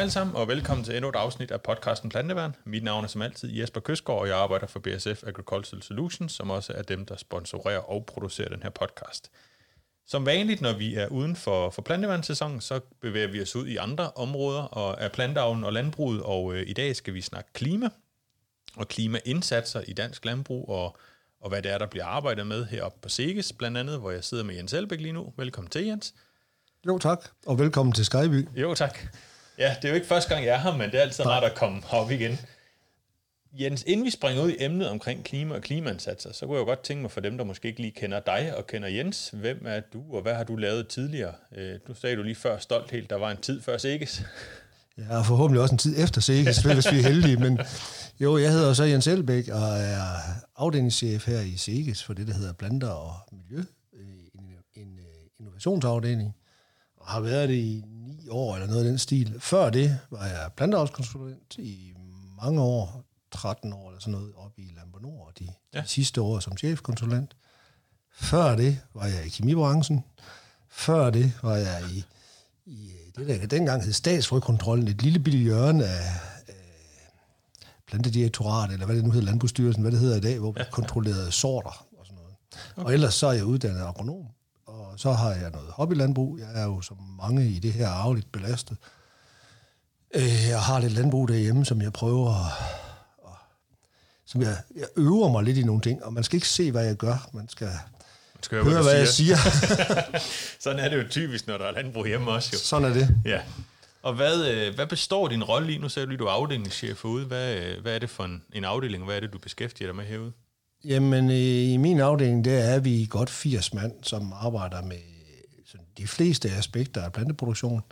Hej alle sammen, og velkommen til endnu et afsnit af podcasten Planteværn. Mit navn er som altid Jesper Køsgaard, og jeg arbejder for BSF Agricultural Solutions, som også er dem, der sponsorerer og producerer den her podcast. Som vanligt, når vi er uden for, for planteværnssæsonen, så bevæger vi os ud i andre områder og af planteavlen og landbruget, og øh, i dag skal vi snakke klima og klimaindsatser i dansk landbrug, og, og hvad det er, der bliver arbejdet med heroppe på SEGES, blandt andet, hvor jeg sidder med Jens Elbæk lige nu. Velkommen til, Jens. Jo, tak. Og velkommen til Skyby. Jo, tak. Ja, det er jo ikke første gang, jeg er her, men det er altid rart at komme op igen. Jens, inden vi springer ud i emnet omkring klima og klimaindsatser, så kunne jeg jo godt tænke mig for dem, der måske ikke lige kender dig og kender Jens, hvem er du, og hvad har du lavet tidligere? Øh, du sagde du lige før stolt helt, der var en tid før Sikkes. Ja, og forhåbentlig også en tid efter Sikkes, hvis vi er heldige, men jo, jeg hedder så Jens Elbæk og er afdelingschef her i Sikkes for det, der hedder Planter og Miljø, øh, en, en øh, innovationsafdeling, og har været det i år eller noget af den stil. Før det var jeg planteavlskonsulent i mange år, 13 år eller sådan noget, oppe i Lambornor, de, ja. de sidste år som chefkonsulent. Før det var jeg i kemibranchen. Før det var jeg i, i det, der dengang hed statsfrøkontrollen, et lille bitte hjørne af, plantedirektorat, eller hvad det nu hedder, Landbrugsstyrelsen, hvad det hedder i dag, hvor vi kontrollerede sorter og sådan noget. Okay. Og ellers så er jeg uddannet agronom, og så har jeg noget hobbylandbrug. Jeg er jo som mange i det her arveligt belastet. Øh, jeg har lidt landbrug derhjemme, som jeg prøver at som jeg, jeg øver mig lidt i nogle ting, og man skal ikke se, hvad jeg gør. Man skal, man skal høre, høre hvad, hvad siger. jeg siger. Sådan er det jo typisk, når der er landbrug hjemme også. Jo. Sådan er det. Ja. Og hvad, øh, hvad består din rolle i? Nu sagde du lige, du er afdelingschef herude. Hvad, øh, hvad er det for en, en afdeling, hvad er det, du beskæftiger dig med herude? Jamen, i min afdeling, der er vi godt 80 mand, som arbejder med sådan, de fleste aspekter af planteproduktion.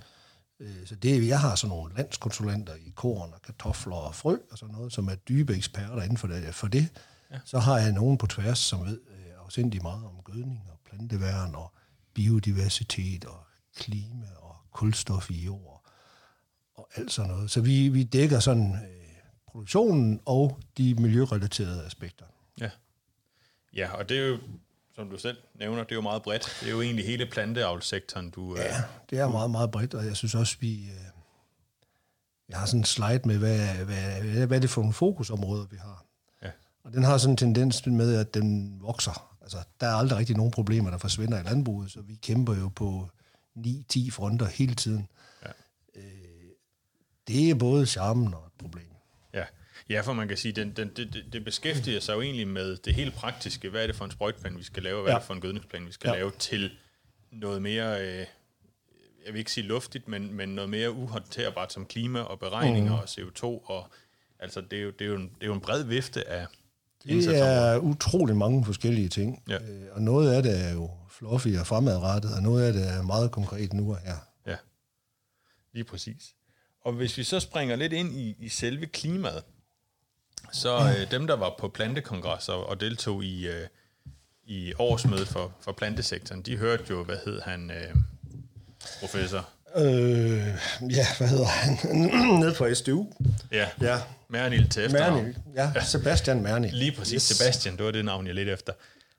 Øh, så det, jeg har sådan nogle landskonsulenter i korn og kartofler og frø og sådan noget, som er dybe eksperter inden for det. For det. Ja. Så har jeg nogen på tværs, som ved øh, afsindig meget om gødning og planteværn og biodiversitet og klima og kulstof i jord og alt sådan noget. Så vi, vi dækker sådan øh, produktionen og de miljørelaterede aspekter. Ja. Ja, og det er jo som du selv nævner, det er jo meget bredt. Det er jo egentlig hele planteavlsektoren, du... Ja, øh, det er meget, meget bredt, og jeg synes også, vi... Øh, jeg har sådan en slide med, hvad, hvad, hvad er det for nogle fokusområder, vi har. Ja. Og den har sådan en tendens med, at den vokser. Altså, der er aldrig rigtig nogen problemer, der forsvinder i landbruget, så vi kæmper jo på 9-10 fronter hele tiden. Ja. Øh, det er både charmen og et problem. Ja, for man kan sige, den, den, det, det beskæftiger sig jo egentlig med det helt praktiske. Hvad er det for en sprøjtplan, vi skal lave? Hvad ja. er det for en gødningsplan, vi skal ja. lave til noget mere, øh, jeg vil ikke sige luftigt, men, men noget mere uhåndterbart som klima og beregninger mm. og CO2. Og, altså, det er, jo, det, er jo en, det er jo en bred vifte af Det er utrolig mange forskellige ting. Ja. Øh, og noget af det er jo fluffy og fremadrettet, og noget af det er meget konkret nu og her. Ja, lige præcis. Og hvis vi så springer lidt ind i, i selve klimaet, så øh, dem, der var på plantekongresser og deltog i, øh, i årsmødet for, for plantesektoren, de hørte jo, hvad hed han, øh, professor? Øh, ja, hvad hedder han? Nede på SDU. Ja, ja. Mernil til Mernil, ja, Sebastian Mernil. Lige præcis, yes. Sebastian, det var det navn, jeg lidt efter.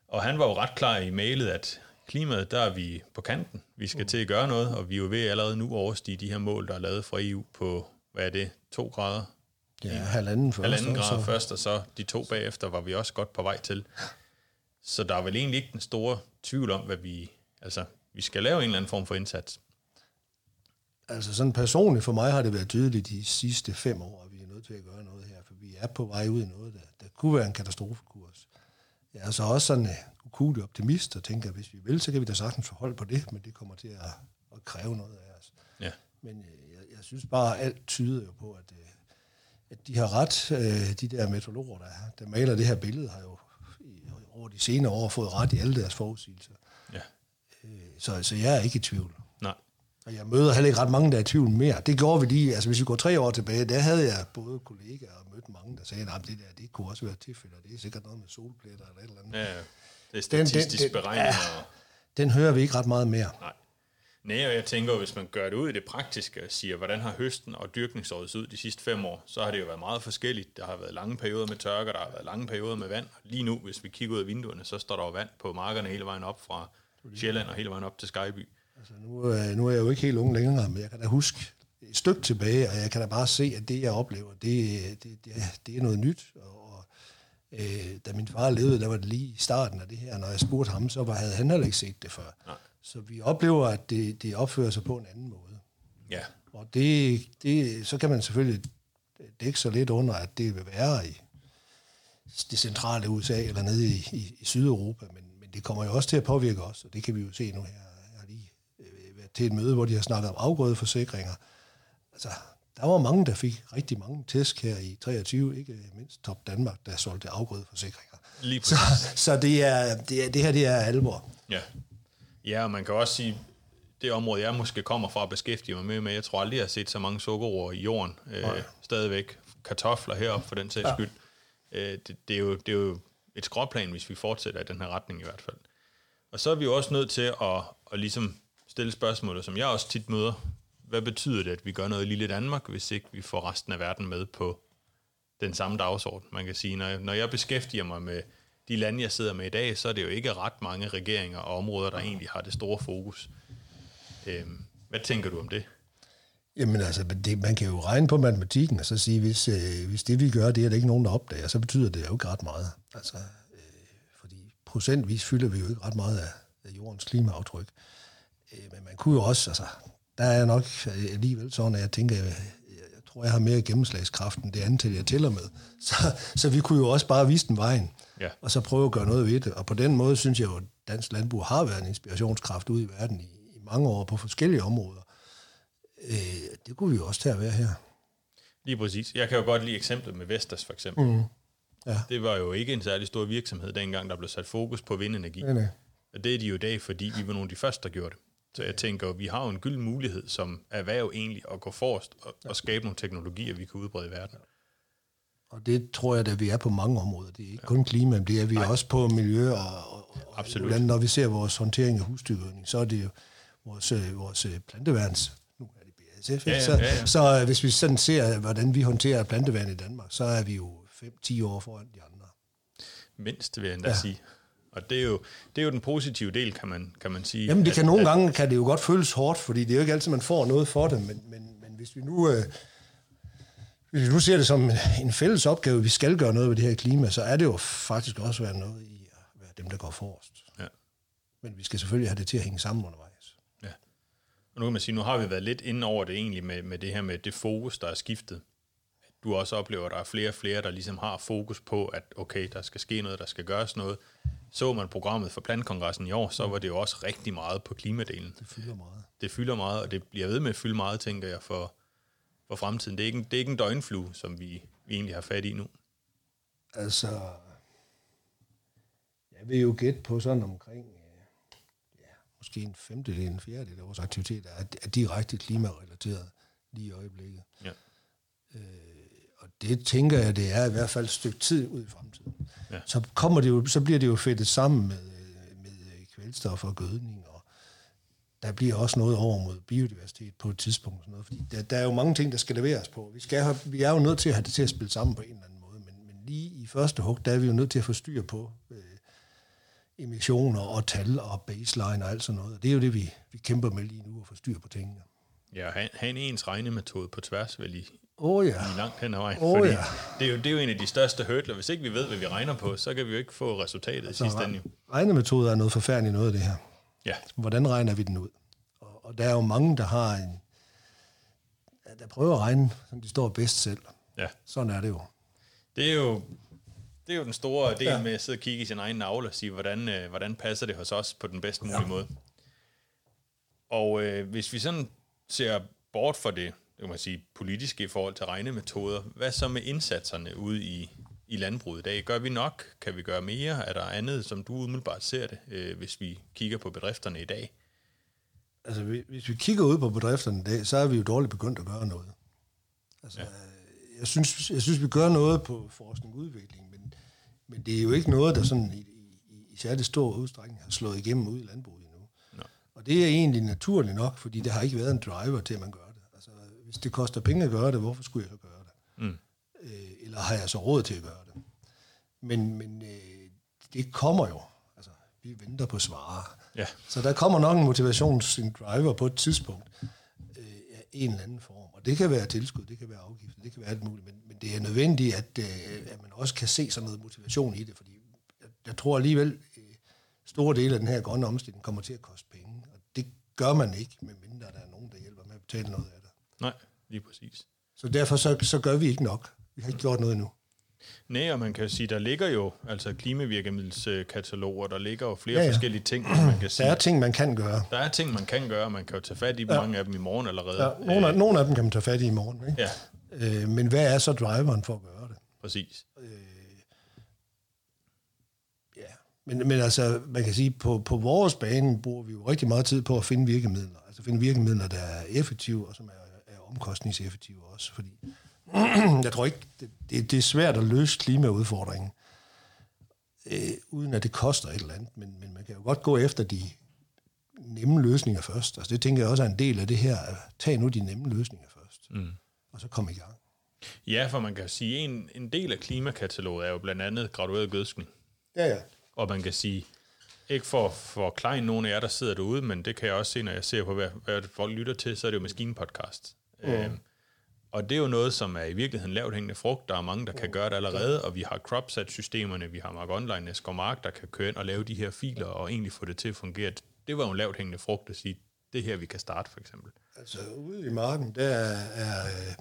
Og han var jo ret klar i mailet, at klimaet, der er vi på kanten. Vi skal mm. til at gøre noget, og vi er jo ved allerede nu overstige de her mål, der er lavet fra EU på, hvad er det, to grader Ja, halvanden først. Halvanden grad så. først, og så de to bagefter var vi også godt på vej til. Så der er vel egentlig ikke den store tvivl om, hvad vi... Altså, vi skal lave en eller anden form for indsats. Altså sådan personligt for mig har det været tydeligt de sidste fem år, at vi er nødt til at gøre noget her, for vi er på vej ud i noget, der, der kunne være en katastrofekurs. Jeg er så også sådan en ukulig optimist og tænker, at hvis vi vil, så kan vi da sagtens forholde på det, men det kommer til at, at kræve noget af os. Ja. Men øh, jeg, jeg synes bare, at alt tyder jo på, at, øh, at de har ret, øh, de der meteorologer, der, der maler det her billede, har jo over de senere år fået ret i alle deres forudsigelser. Ja. Øh, så, så jeg er ikke i tvivl. Nej. Og jeg møder heller ikke ret mange, der er i tvivl mere. Det gjorde vi lige, altså hvis vi går tre år tilbage, der havde jeg både kollegaer og mødt mange, der sagde, at det der, det kunne også være tilfælde, det er sikkert noget med solpletter eller et eller andet. Ja, det er statistisk den, den, den, beregnet. Ja, den hører vi ikke ret meget mere. Nej. Nej, og jeg tænker, hvis man gør det ud i det praktiske og siger, hvordan har høsten og dyrkningsåret ud de sidste fem år, så har det jo været meget forskelligt. Der har været lange perioder med tørker, der har været lange perioder med vand. Lige nu, hvis vi kigger ud af vinduerne, så står der jo vand på markerne hele vejen op fra Sjælland og hele vejen op til Skyby. Altså nu, nu er jeg jo ikke helt ung længere, men jeg kan da huske, et stykke tilbage, og jeg kan da bare se, at det, jeg oplever, det, det, det, det er noget nyt. Og, øh, da min far levede, der var det lige i starten af det her. Når jeg spurgte ham, så var, havde han heller ikke set det før. Nej. Så vi oplever, at det, det opfører sig på en anden måde. Ja. Og det, det, så kan man selvfølgelig dække sig lidt under, at det vil være i det centrale USA eller nede i, i, i Sydeuropa, men, men det kommer jo også til at påvirke os, og det kan vi jo se nu her. Jeg har lige øh, været til et møde, hvor de har snakket om afgrødeforsikringer. Altså, der var mange, der fik rigtig mange tæsk her i 23, ikke mindst Top Danmark, der solgte afgrødeforsikringer. Lige så, så det, er, det, er, det her det er alvor. Ja. Ja, og man kan også sige, det område, jeg måske kommer fra at beskæftige mig med, med jeg tror aldrig, jeg har set så mange sukkerroer i jorden. Øh, stadigvæk kartofler heroppe for den sags ja. skyld. Øh, det, det, er jo, det er jo et skråplan, hvis vi fortsætter i den her retning i hvert fald. Og så er vi jo også nødt til at, at ligesom stille spørgsmålet, som jeg også tit møder. Hvad betyder det, at vi gør noget i lille Danmark, hvis ikke vi får resten af verden med på den samme dagsorden? Man kan sige, når, når jeg beskæftiger mig med de lande, jeg sidder med i dag, så er det jo ikke ret mange regeringer og områder, der egentlig har det store fokus. Øhm, hvad tænker du om det? Jamen altså, det, man kan jo regne på matematikken og så sige, hvis, øh, hvis det vi gør, det er der ikke nogen, der opdager, så betyder det jo ikke ret meget. Altså, øh, fordi procentvis fylder vi jo ikke ret meget af, af jordens klimaaftryk. Øh, men man kunne jo også, altså, der er nok alligevel sådan, at jeg tænker, tror, jeg har mere gennemslagskraft end det antal, jeg tæller med. Så, så vi kunne jo også bare vise den vejen, ja. og så prøve at gøre noget ved det. Og på den måde synes jeg jo, at dansk landbrug har været en inspirationskraft ude i verden i, i mange år på forskellige områder. Øh, det kunne vi jo også tage at være her. Lige præcis. Jeg kan jo godt lide eksemplet med Vestas for eksempel. Mm. Ja. Det var jo ikke en særlig stor virksomhed dengang, der blev sat fokus på vindenergi. Nej, nej. Og det er de jo i dag, fordi vi var nogle af de første, der gjorde det. Så jeg tænker, vi har jo en gylden mulighed som erhverv egentlig at gå forrest og, ja. og skabe nogle teknologier, vi kan udbrede i verden. Og det tror jeg, at vi er på mange områder. Det er ikke ja. kun klima, men det er vi Nej. også på miljø og, og, Absolut. Hvordan, når vi ser vores håndtering af husdyrgødning, så er det jo vores, øh, vores øh, planteværns SF. Ja, ja, ja, ja. Så, så hvis vi sådan ser, hvordan vi håndterer plantevand i Danmark, så er vi jo 5-10 år foran de andre. Mindst, vil jeg endda ja. sige. Og det er, jo, det er jo den positive del, kan man, kan man sige. Jamen, det kan at, nogle at, gange kan det jo godt føles hårdt, fordi det er jo ikke altid, man får noget for det, men, men, men hvis vi nu... Øh, hvis vi nu ser det som en fælles opgave, vi skal gøre noget ved det her klima, så er det jo faktisk også være noget i at være dem, der går forrest. Ja. Men vi skal selvfølgelig have det til at hænge sammen undervejs. Og nu kan man sige, nu har vi været lidt inde over det egentlig med, med det her med det fokus, der er skiftet. Du også oplever, at der er flere og flere, der ligesom har fokus på, at okay, der skal ske noget, der skal gøres noget. Så man programmet for Plantkongressen i år, så var det jo også rigtig meget på klimadelen. Det fylder meget. Det fylder meget, og det bliver ved med at fylde meget, tænker jeg, for, for fremtiden. Det er, ikke en, det er ikke en døgnflue, som vi, vi egentlig har fat i nu. Altså, jeg vil jo gætte på sådan omkring måske en femtedel, en fjerdedel af vores aktiviteter er, er direkte klimarelateret lige i øjeblikket. Ja. Øh, det tænker jeg, det er i hvert fald et stykke tid ud i fremtiden. Ja. Så, kommer det jo, så bliver det jo fedtet sammen med, med kvælstof og gødning, og der bliver også noget over mod biodiversitet på et tidspunkt. Sådan noget, fordi der, der er jo mange ting, der skal leveres på. Vi, skal have, vi er jo nødt til at have det til at spille sammen på en eller anden måde, men, men lige i første hug, der er vi jo nødt til at få styr på, øh, emissioner og tal og baseline og alt sådan noget. det er jo det, vi, vi kæmper med lige nu, at få styr på tingene. Ja, have, en ens regnemetode på tværs, vel i, oh, ja. langt hen ad vejen. Oh, ja. det, er jo, det er jo en af de største hurdler. Hvis ikke vi ved, hvad vi regner på, så kan vi jo ikke få resultatet altså, i sidste ende. Regnemetoder er noget forfærdeligt noget af det her. Ja. Hvordan regner vi den ud? Og, og der er jo mange, der har en, der prøver at regne, som de står bedst selv. Ja. Sådan er det jo. Det er jo det er jo den store del ja. med at sidde og kigge i sin egen navle og sige, hvordan, øh, hvordan passer det hos os på den bedst mulige ja. måde. Og øh, hvis vi sådan ser bort fra det kan man sige, politiske i forhold til regnemetoder, hvad så med indsatserne ude i, i landbruget i dag? Gør vi nok? Kan vi gøre mere? Er der andet, som du umiddelbart ser det, øh, hvis vi kigger på bedrifterne i dag? Altså, hvis vi kigger ud på bedrifterne i dag, så er vi jo dårligt begyndt at gøre noget. Altså, ja. jeg, synes, jeg synes, vi gør noget på forskning og udvikling, men det er jo ikke noget, der sådan i, i, i særlig stor udstrækning har slået igennem ud i landbruget endnu. No. Og det er egentlig naturligt nok, fordi der har ikke været en driver til, at man gør hvis det koster penge at gøre det, hvorfor skulle jeg så gøre det? Mm. Øh, eller har jeg så råd til at gøre det? Men, men øh, det kommer jo. Altså, vi venter på svaret. Ja. Så der kommer nok en motivations en driver på et tidspunkt. Øh, er en eller anden form. Og det kan være tilskud, det kan være afgifter, det kan være alt muligt, men, men det er nødvendigt, at, øh, at man også kan se sådan noget motivation i det, fordi jeg, jeg tror alligevel, øh, store dele af den her grønne omstilling kommer til at koste penge, og det gør man ikke, medmindre der er nogen, der hjælper med at betale noget af. Nej, lige præcis. Så derfor så, så gør vi ikke nok. Vi har ikke gjort noget endnu. Nej, og man kan sige, der ligger jo altså klimavirkemiddelskataloger, der ligger jo flere ja, ja. forskellige ting, man kan sige. Der er ting, man kan gøre. Der er ting, man kan gøre, man kan jo tage fat i ja. mange af dem i morgen allerede. Ja, nogle, af, nogle af dem kan man tage fat i i morgen. Ikke? Ja. Øh, men hvad er så driveren for at gøre det? Præcis. Øh, ja, men, men altså, man kan sige, på, på vores bane bruger vi jo rigtig meget tid på at finde virkemidler. Altså finde virkemidler, der er effektive, og som er omkostningseffektive også, fordi jeg tror ikke, det, det, det er svært at løse klimaudfordringen, øh, uden at det koster et eller andet, men, men man kan jo godt gå efter de nemme løsninger først. Altså det tænker jeg også er en del af det her. Tag nu de nemme løsninger først, mm. og så kom i gang. Ja, for man kan sige, en, en del af klimakataloget er jo blandt andet gradueret gødskning. Ja, ja. Og man kan sige, ikke for, for klein nogen af jer, der sidder derude, men det kan jeg også se, når jeg ser på, hvad, hvad folk lytter til, så er det jo maskinepodcast. Mm. Øhm, og det er jo noget, som er i virkeligheden lavt hængende frugt. Der er mange, der kan gøre det allerede, og vi har CropSat-systemerne, vi har Mark Online, Mark, der kan køre ind og lave de her filer og egentlig få det til at fungere. Det var jo en lavt hængende frugt at sige, det her, vi kan starte for eksempel. Altså ude i marken, der er, øh,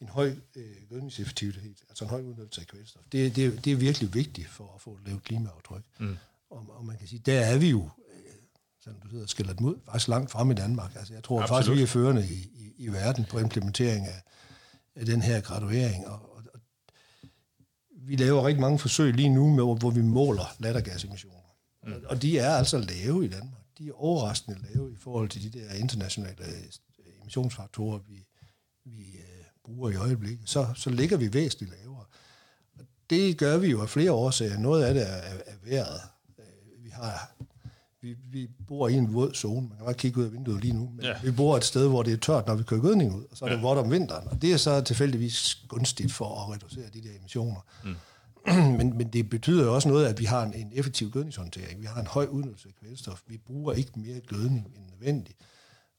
en høj øh, gødningseffektivitet, altså en høj udnyttelse af kvælstof. Det, det, det er virkelig vigtigt for at få lavet klimaaftryk. Mm. Og, og man kan sige, der er vi jo, øh, som du hedder, skiller dem ud, faktisk langt frem i Danmark. Altså jeg tror Absolut. faktisk, vi er førende i, i, i verden på implementering af, af den her graduering. Og, og, og vi laver rigtig mange forsøg lige nu, med, hvor vi måler lattergasemissioner. Mm. Og, og de er altså lave i Danmark. De er overraskende lave i forhold til de der internationale øh, emissionsfaktorer, vi, vi uh, bruger i øjeblikket. Så, så ligger vi væsentligt lavere. Og det gør vi jo af flere årsager. Noget af det er, er, er vejret. Øh, vi har vi, vi bor i en våd zone. Man kan bare kigge ud af vinduet lige nu. Men ja. Vi bor et sted, hvor det er tørt, når vi kører gødning ud, og så er det ja. vådt om vinteren. Og det er så tilfældigvis gunstigt for at reducere de der emissioner. Mm. men, men det betyder jo også noget, at vi har en, en effektiv gødningshåndtering. Vi har en høj udnyttelse af kvælstof. Vi bruger ikke mere gødning end nødvendigt.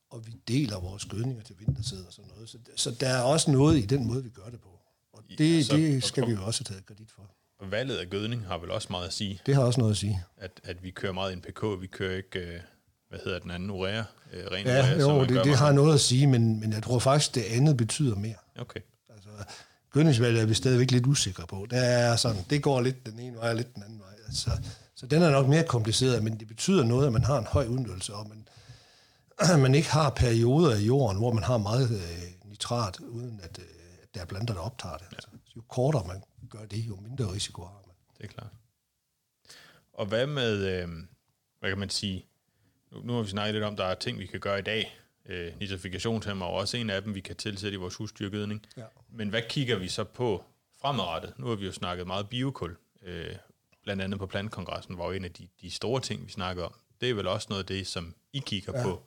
Og vi deler vores gødninger til vintersæd og sådan noget. Så, så der er også noget i den måde, vi gør det på. Og det, ja, så, det skal vi jo også taget kredit for valget af gødning har vel også meget at sige. Det har også noget at sige. At, at vi kører meget NPK, vi kører ikke, øh, hvad hedder den anden, urea, øh, ren ja, urea. Jo, det, det har noget at sige, men, men jeg tror faktisk, det andet betyder mere. Okay. Altså, gødningsvalget er vi stadigvæk lidt usikre på. Der er sådan, det går lidt den ene vej og lidt den anden vej. Altså, så den er nok mere kompliceret, men det betyder noget, at man har en høj udnyttelse, og man, man ikke har perioder i jorden, hvor man har meget øh, nitrat, uden at, øh, der er planter, der optager det. Ja. Altså, jo kortere man gør det, jo mindre risiko har man. Det er klart. Og hvad med, øh, hvad kan man sige, nu, nu har vi snakket lidt om, der er ting, vi kan gøre i dag. Øh, nitrifikationshæmmer er også en af dem, vi kan tilsætte i vores husdyrgødning. Ja. Men hvad kigger vi så på fremadrettet? Nu har vi jo snakket meget biokul, øh, blandt andet på Plantkongressen, var jo en af de, de store ting, vi snakker om. Det er vel også noget af det, som I kigger ja. på.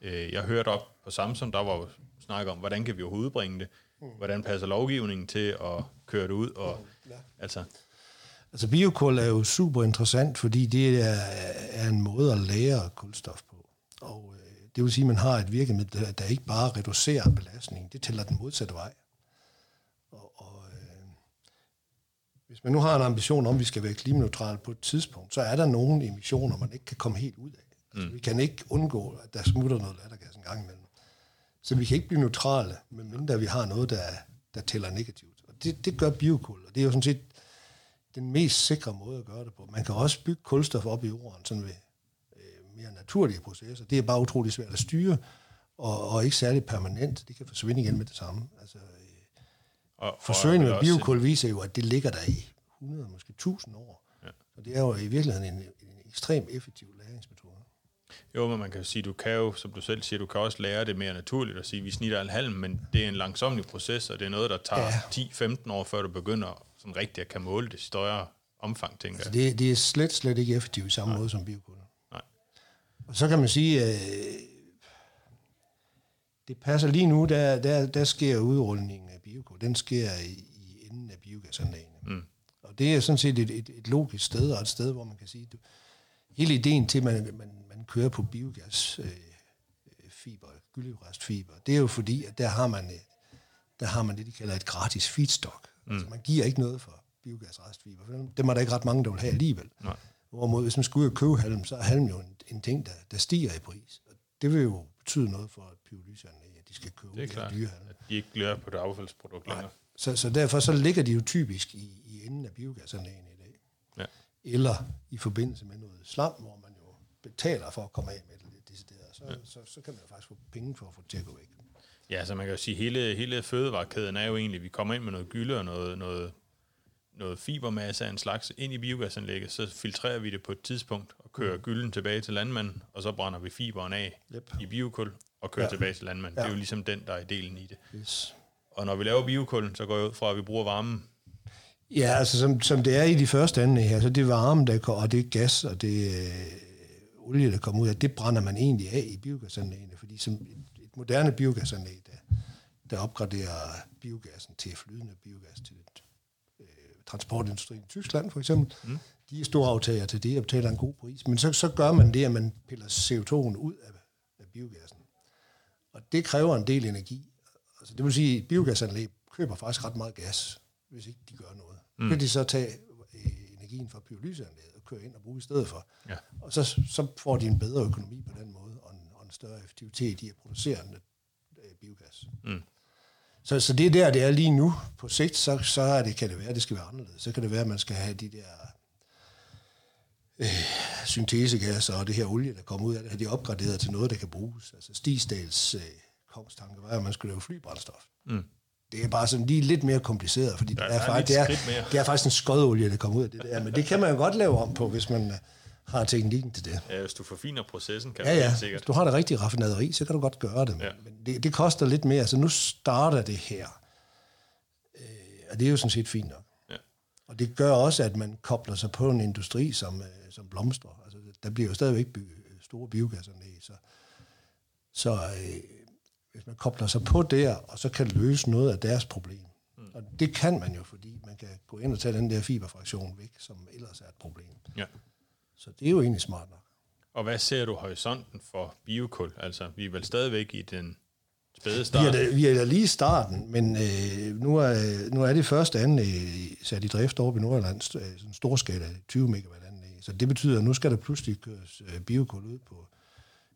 Øh, jeg hørte op på Samsung, der var jo snak om, hvordan kan vi overhovedet bringe det Mm. Hvordan passer lovgivningen til at køre det ud? Og, ja. altså. altså biokul er jo super interessant, fordi det er, er en måde at lære kulstof på. Og øh, det vil sige, at man har et virkemiddel, der, der ikke bare reducerer belastningen, det tæller den modsatte vej. Og, og øh, hvis man nu har en ambition om, at vi skal være klimaneutrale på et tidspunkt, så er der nogle emissioner, man ikke kan komme helt ud af. Altså, mm. Vi kan ikke undgå, at der smutter noget lattergas en gang imellem. Så vi kan ikke blive neutrale, medmindre vi har noget, der, der tæller negativt. Det, det gør biokul, og det er jo sådan set den mest sikre måde at gøre det på. Man kan også bygge kulstof op i jorden sådan ved øh, mere naturlige processer. Det er bare utrolig svært at styre, og, og ikke særlig permanent. Det kan forsvinde igen med det samme. Altså, øh, og, forsøgene med biokul viser jo, at det ligger der i 100, måske 1000 år. Ja. Og det er jo i virkeligheden en, en ekstremt effektiv. Jo, men man kan sige, du kan jo, som du selv siger, du kan også lære det mere naturligt at sige, vi snitter en halm, men det er en langsomlig proces, og det er noget, der tager ja. 10-15 år, før du begynder sådan rigtigt at kan måle det større omfang, tænker altså, det, det er slet, slet ikke effektivt i samme Nej. måde som biokul. Nej. Og så kan man sige, øh, det passer lige nu, der, der, der sker udrulningen af biokul. Den sker i, i enden af biogasanlæggene. Mm. Og det er sådan set et, et, et logisk sted, og et sted, hvor man kan sige, du, hele ideen til, at man, man kører på biogas øh, fiber, gyllerestfiber. Det er jo fordi, at der har man, øh, der har man det, de kalder et gratis feedstock. Mm. Altså, man giver ikke noget for biogasrestfiber, for dem, dem er der ikke ret mange, der vil have alligevel. Nej. Hvorimod, hvis man skal ud og købe halm, så er halm jo en, en ting, der, der stiger i pris. Og det vil jo betyde noget for et pyrolyseanlæg, at de skal købe Det er klart, dyrehalm. at de ikke glæder på det affaldsprodukt længere. Så, så derfor så ligger de jo typisk i, i enden af biogasanlæggene i dag. Ja. Eller i forbindelse med noget slam, hvor man betaler for at komme af med det decideret. Så, ja. så, så kan man jo faktisk få penge for at få det til at gå væk. Ja, så man kan jo sige, at hele, hele fødevarekæden er jo egentlig, at vi kommer ind med noget gylde og noget, noget, noget fibermasse af en slags ind i biogasanlægget, så filtrerer vi det på et tidspunkt og kører gylden tilbage til landmanden, og så brænder vi fiberen af Yep. i biokul og kører ja. Tilbage til landmanden. Ja. Det er jo ligesom den, der er delen i det. Yes. Og når vi laver biokullen, så går jeg ud fra, at vi bruger varmen. Ja, altså som, som det er i de første anlæg her, så det varme, der kommer, og det er gas, og det olie, der kommer ud af, det brænder man egentlig af i biogasanlæggene, fordi som et, moderne biogasanlæg, der, der opgraderer biogassen til flydende biogas til et, øh, transportindustrien i Tyskland for eksempel, mm. de er store aftager til det og betaler en god pris, men så, så gør man det, at man piller CO2'en ud af, af biogassen. Og det kræver en del energi. Altså, det vil sige, at biogasanlæg køber faktisk ret meget gas, hvis ikke de gør noget. Mm. Kan de så tage energien fra pyrolyseanlægget og køre ind og bruge i stedet for. Ja. Og så, så får de en bedre økonomi på den måde, og en, og en større effektivitet i at producere øh, biogas. Mm. Så, så det er der, det er lige nu. På sigt, så, så er det, kan det være, at det skal være anderledes. Så kan det være, at man skal have de der øh, syntesegasser og det her olie, der kommer ud af det, at de er opgraderet til noget, der kan bruges. Altså Stigsdals øh, kongstanke var, at man skulle lave flybrændstof. Mm. Det er bare sådan lige lidt mere kompliceret, fordi Der- det, er, er faktisk, det, et er, det er faktisk en skodolie, der kommer ud af det der. Men det kan man jo godt lave om på, hvis man øh, har teknikken til det. Ja, hvis du forfiner processen, kan Ja, ja. Hvis sikkert. du har det rigtige raffinaderi, så kan du godt gøre det. Men, Ja. ja. men det, det koster lidt mere. Så nu starter det her. Øh, og det er jo sådan set fint nok. Ja. Og det gør også, at man kobler sig på en industri, som, øh, som blomstrer. Altså, der bliver jo stadigvæk bygget øh, store biogasanlæg. Så, så øh, hvis man kobler sig på der, og så kan løse noget af deres problem. Mm. Og det kan man jo, fordi man kan gå ind og tage den der fiberfraktion væk, som ellers er et problem. Ja. Så det er jo egentlig smart nok. Og hvad ser du horisonten for biokul? Altså, vi er vel stadigvæk i den spæde Vi er, start. da, vi er da lige i starten, men øh, nu, er, nu er det første anlæg sat i drift over i Nordjylland, øh, sådan en storskala 20 megawatt anlæg. Så det betyder, at nu skal der pludselig køres øh, biokul ud på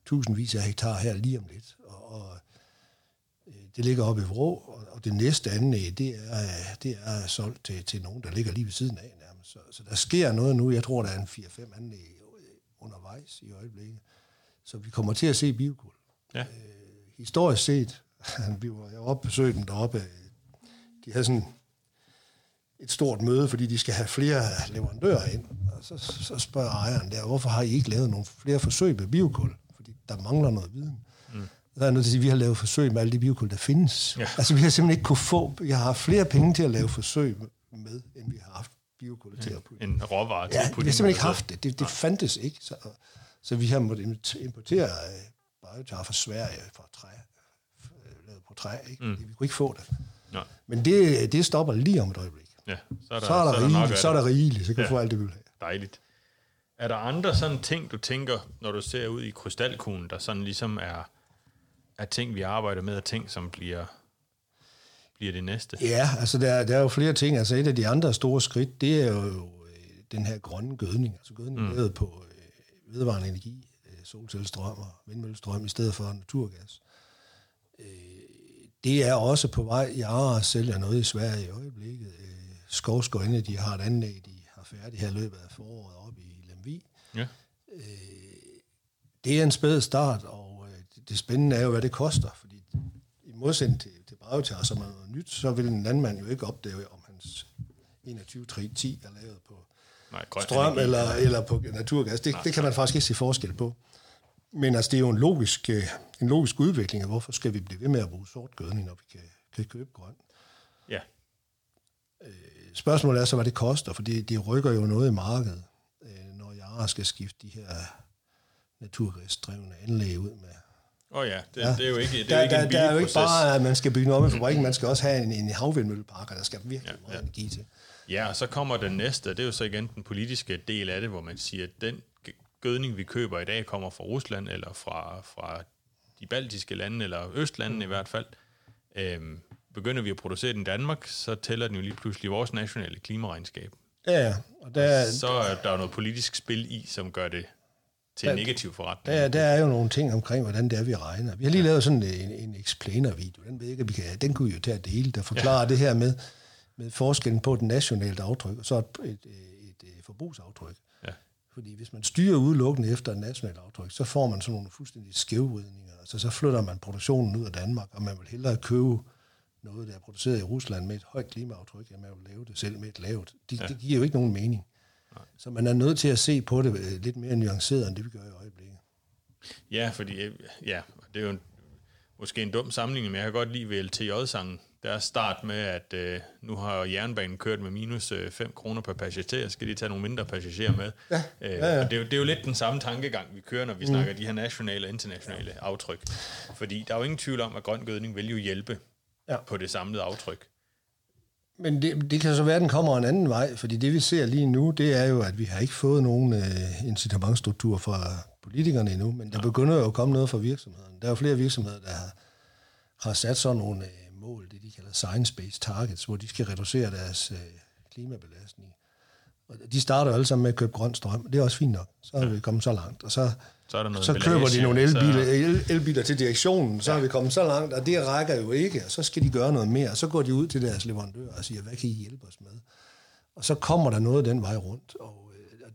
tusindvis af hektar her lige om lidt. Og, og øh, det ligger oppe i Vrå, og, det næste anlæg, det er, øh, det er solgt til, til nogen, der ligger lige ved siden af nærmest. Så, så der sker noget nu. Jeg tror, der er en 4-5 anlæg øh, undervejs i øjeblikket. Så vi kommer til at se biokul Ja. historisk set, vi var, jeg var oppe besøgte dem deroppe, de havde sådan et stort møde, fordi de skal have flere leverandører ind. Og så, så spørger ejeren der, hvorfor har I ikke lavet nogle flere forsøg med biokul? Fordi der mangler noget viden. Så er jeg nødt til at sige, at vi har lavet forsøg med alle de biokul, der findes. Ja. Altså vi har simpelthen ikke kunne få, vi har flere penge til at lave forsøg med, end vi har haft biokul til at putte. En råvare til Ja, at vi putte har ind simpelthen ikke haft det. Det, det fandtes ikke. Så, så vi har måttet importere øh, biotar fra Sverige fra træ, øh, lavet på træ. Ikke? Mm. Vi kunne ikke få det. Nej. Men det, det stopper lige om et øjeblik. Ja, så er der, Så er der, så er der rigeligt, så er der rigeligt, så kan Ja. du få alt det, vi vil have. Dejligt. Er der andre sådan ting, du tænker, når du ser ud i krystalkuglen, der sådan ligesom er, er ting, vi arbejder med, og ting, som bliver, bliver det næste? Ja, altså der, der er jo flere ting. Altså et af de andre store skridt, det er jo øh, den her grønne gødning. Altså gødning mm. lavet på øh, vedvarende energi, øh, solcellestrøm og vindmøllestrøm i stedet for naturgas. Øh, det er også på vej. Jeg sælger noget i Sverige i øjeblikket. Øh, Skovskøjne, de har et anlæg, de har færdigt her løbet af foråret op i Lemvig. Ja. Det er en spæd start, og øh, det, spændende er jo, hvad det koster. Fordi i modsætning til, til biotar, som er noget nyt, så vil en landmand jo ikke opdage, om hans 21-10 er lavet på Nej, grøn strøm energi. eller, eller på naturgas. Det, det kan man faktisk ikke se forskel på. Men altså, det er jo en logisk, øh, en logisk udvikling af, hvorfor skal vi blive ved med at bruge sort gødning, når vi kan, kan købe grøn. Ja, Spørgsmålet er så, hvad det koster, for det, det rykker jo noget i markedet, øh, når jeg skal skifte de her naturgasdrevne anlæg ud med. Åh oh ja, det, Ja. det er jo ikke, det er Der, jo ikke der, en der er jo ikke bare, at man skal bygge noget i fabrikken, man skal også have en, en havvindmøllepark, og der skal virkelig Ja, meget ja. energi til. Ja, og så kommer den næste, og det er jo så igen den politiske del af det, hvor man siger, at den gødning, vi køber i dag, kommer fra Rusland eller fra, fra de baltiske lande, eller østlandene i hvert fald, øh, begynder vi at producere den i Danmark, så tæller den jo lige pludselig vores nationale klimaregnskab. Ja. Og der, Så er der jo noget politisk spil i, som gør det til en Der- negativ forretning. der, der er jo nogle ting omkring, hvordan det er, vi regner. Vi har lige lavet sådan en, en explainer-video. Den ved jeg ikke, vi kan, den kunne vi jo tage at dele, der forklarer ja. det her med, med forskellen på et nationalt aftryk og så et, et, et, et forbrugsaftryk. Ja. Fordi hvis man styrer udelukkende efter et nationalt aftryk, så får man sådan nogle fuldstændig skævvridninger. Altså så flytter man produktionen ud af Danmark, og man vil hellere købe noget, der er produceret i Rusland med et højt klimaaftryk, end man vil lave det selv med et lavt. Det, ja. det giver jo ikke nogen mening. Så man er nødt til at se på det øh, lidt mere nuanceret, end det vi gør i øjeblikket. Ja, fordi øh, ja, det er jo en, måske en dum sammenligning, men jeg kan godt lide ved LTJ-sangen. Der er start med, at øh, nu har jernbanen kørt med minus øh, 5 kroner per passager, skal de tage nogle mindre passagerer med. Ja, Øh, ja, ja. Og det, er jo, det er jo lidt den samme tankegang, vi kører, når vi mm. snakker de her nationale og internationale aftryk. Fordi der er jo ingen tvivl om, at grøn gødning vil jo hjælpe Ja. på det samlede aftryk. Men det, det kan så være, at den kommer en anden vej, fordi det vi ser lige nu, det er jo, at vi har ikke fået nogen øh, incitamentstruktur fra politikerne endnu, men der begynder jo at komme noget fra virksomhederne. Der er jo flere virksomheder, der har, har sat sådan nogle øh, mål, det de kalder science-based targets, hvor de skal reducere deres øh, klimabelastning. Og de starter jo alle sammen med at købe grøn strøm, det er også fint nok. Så er vi kommet så langt, og så, Så er der noget så køber de nogle så- elbiler, el, elbiler til direktionen, så ja. er vi kommet så langt, og det rækker jo ikke, og så skal de gøre noget mere, og så går de ud til deres leverandører og siger, hvad kan I hjælpe os med? Og så kommer der noget den vej rundt, og øh,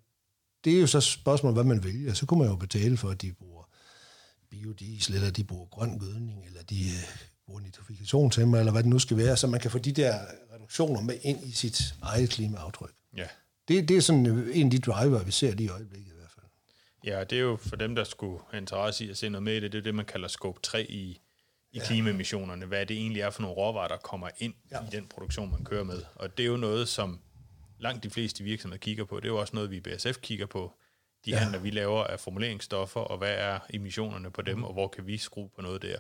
det er jo så spørgsmålet, hvad man vælger. Så kunne man jo betale for, at de bruger biodiesel, eller de bruger grøn gødning, eller de øh, bruger nitrifikationshæmmer, eller hvad det nu skal være, så man kan få de der reduktioner med ind i sit eget klimaaftryk. Ja. Det, det er sådan øh, en af de driver, vi ser lige i øjeblikket. Ja, det er jo for dem, der skulle have interesse i at se noget med i det, det er det, man kalder scope 3 i, i ja. klimaemissionerne. Hvad det egentlig er for nogle råvarer, der kommer ind ja. i den produktion, man kører med. Og det er jo noget, som langt de fleste virksomheder kigger på. Det er jo også noget, vi i BSF kigger på. De ja. handler, vi laver af formuleringsstoffer, og hvad er emissionerne på dem, og hvor kan vi skrue på noget der.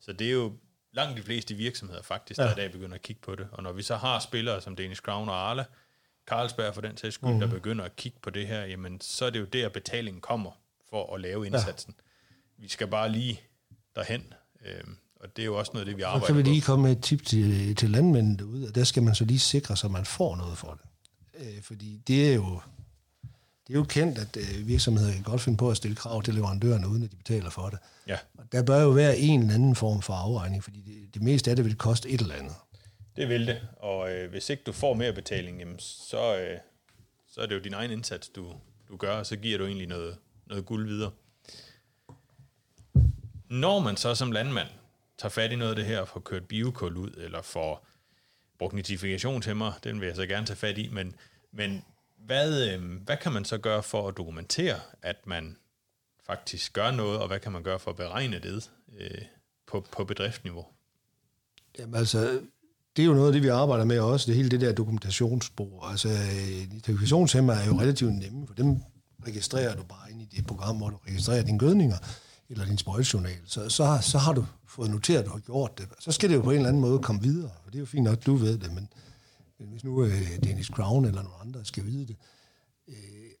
Så det er jo langt de fleste virksomheder faktisk, der ja. i dag begynder at kigge på det. Og når vi så har spillere som Danish Crown og Arla, Carlsberg for den sags skyld, mm. der begynder at kigge på det her, jamen så er det jo der, betalingen kommer for at lave indsatsen. Ja. Vi skal bare lige derhen, øhm, og det er jo også noget af det, vi Så arbejder kan vi lige på. komme med et tip til, til landmændene derude, og der skal man så lige sikre sig, at man får noget for det. Øh, fordi det er jo det er jo kendt, at øh, virksomheder kan godt finde på at stille krav til leverandørerne, uden at de betaler for det. Ja, Og der bør jo være en eller anden form for afregning, fordi det, det meste af det vil koste et eller andet det vil det, og øh, hvis ikke du får mere betaling, jamen, så, øh, så er det jo din egen indsats, du, du gør, og så giver du egentlig noget, noget guld videre. Når man så som landmand tager fat i noget af det her, og får kørt biokul ud, eller får brugt notifikationshæmmer, den vil jeg så gerne tage fat i, men, men hvad, øh, hvad kan man så gøre for at dokumentere, at man faktisk gør noget, og hvad kan man gøre for at beregne det øh, på, på bedriftsniveau? Jamen altså, det er jo noget af det, vi arbejder med også, det hele det der dokumentationsspor. Altså, øh, er jo relativt nemme, for dem registrerer du bare ind i det program, hvor du registrerer dine gødninger, eller din sprøjtejournal. Så, så, har, så har du fået noteret, og gjort det. Så skal det jo på en eller anden måde komme videre, og det er jo fint nok, at du ved det, men, men hvis nu øh, Dennis Crown eller nogen andre skal vide det, øh,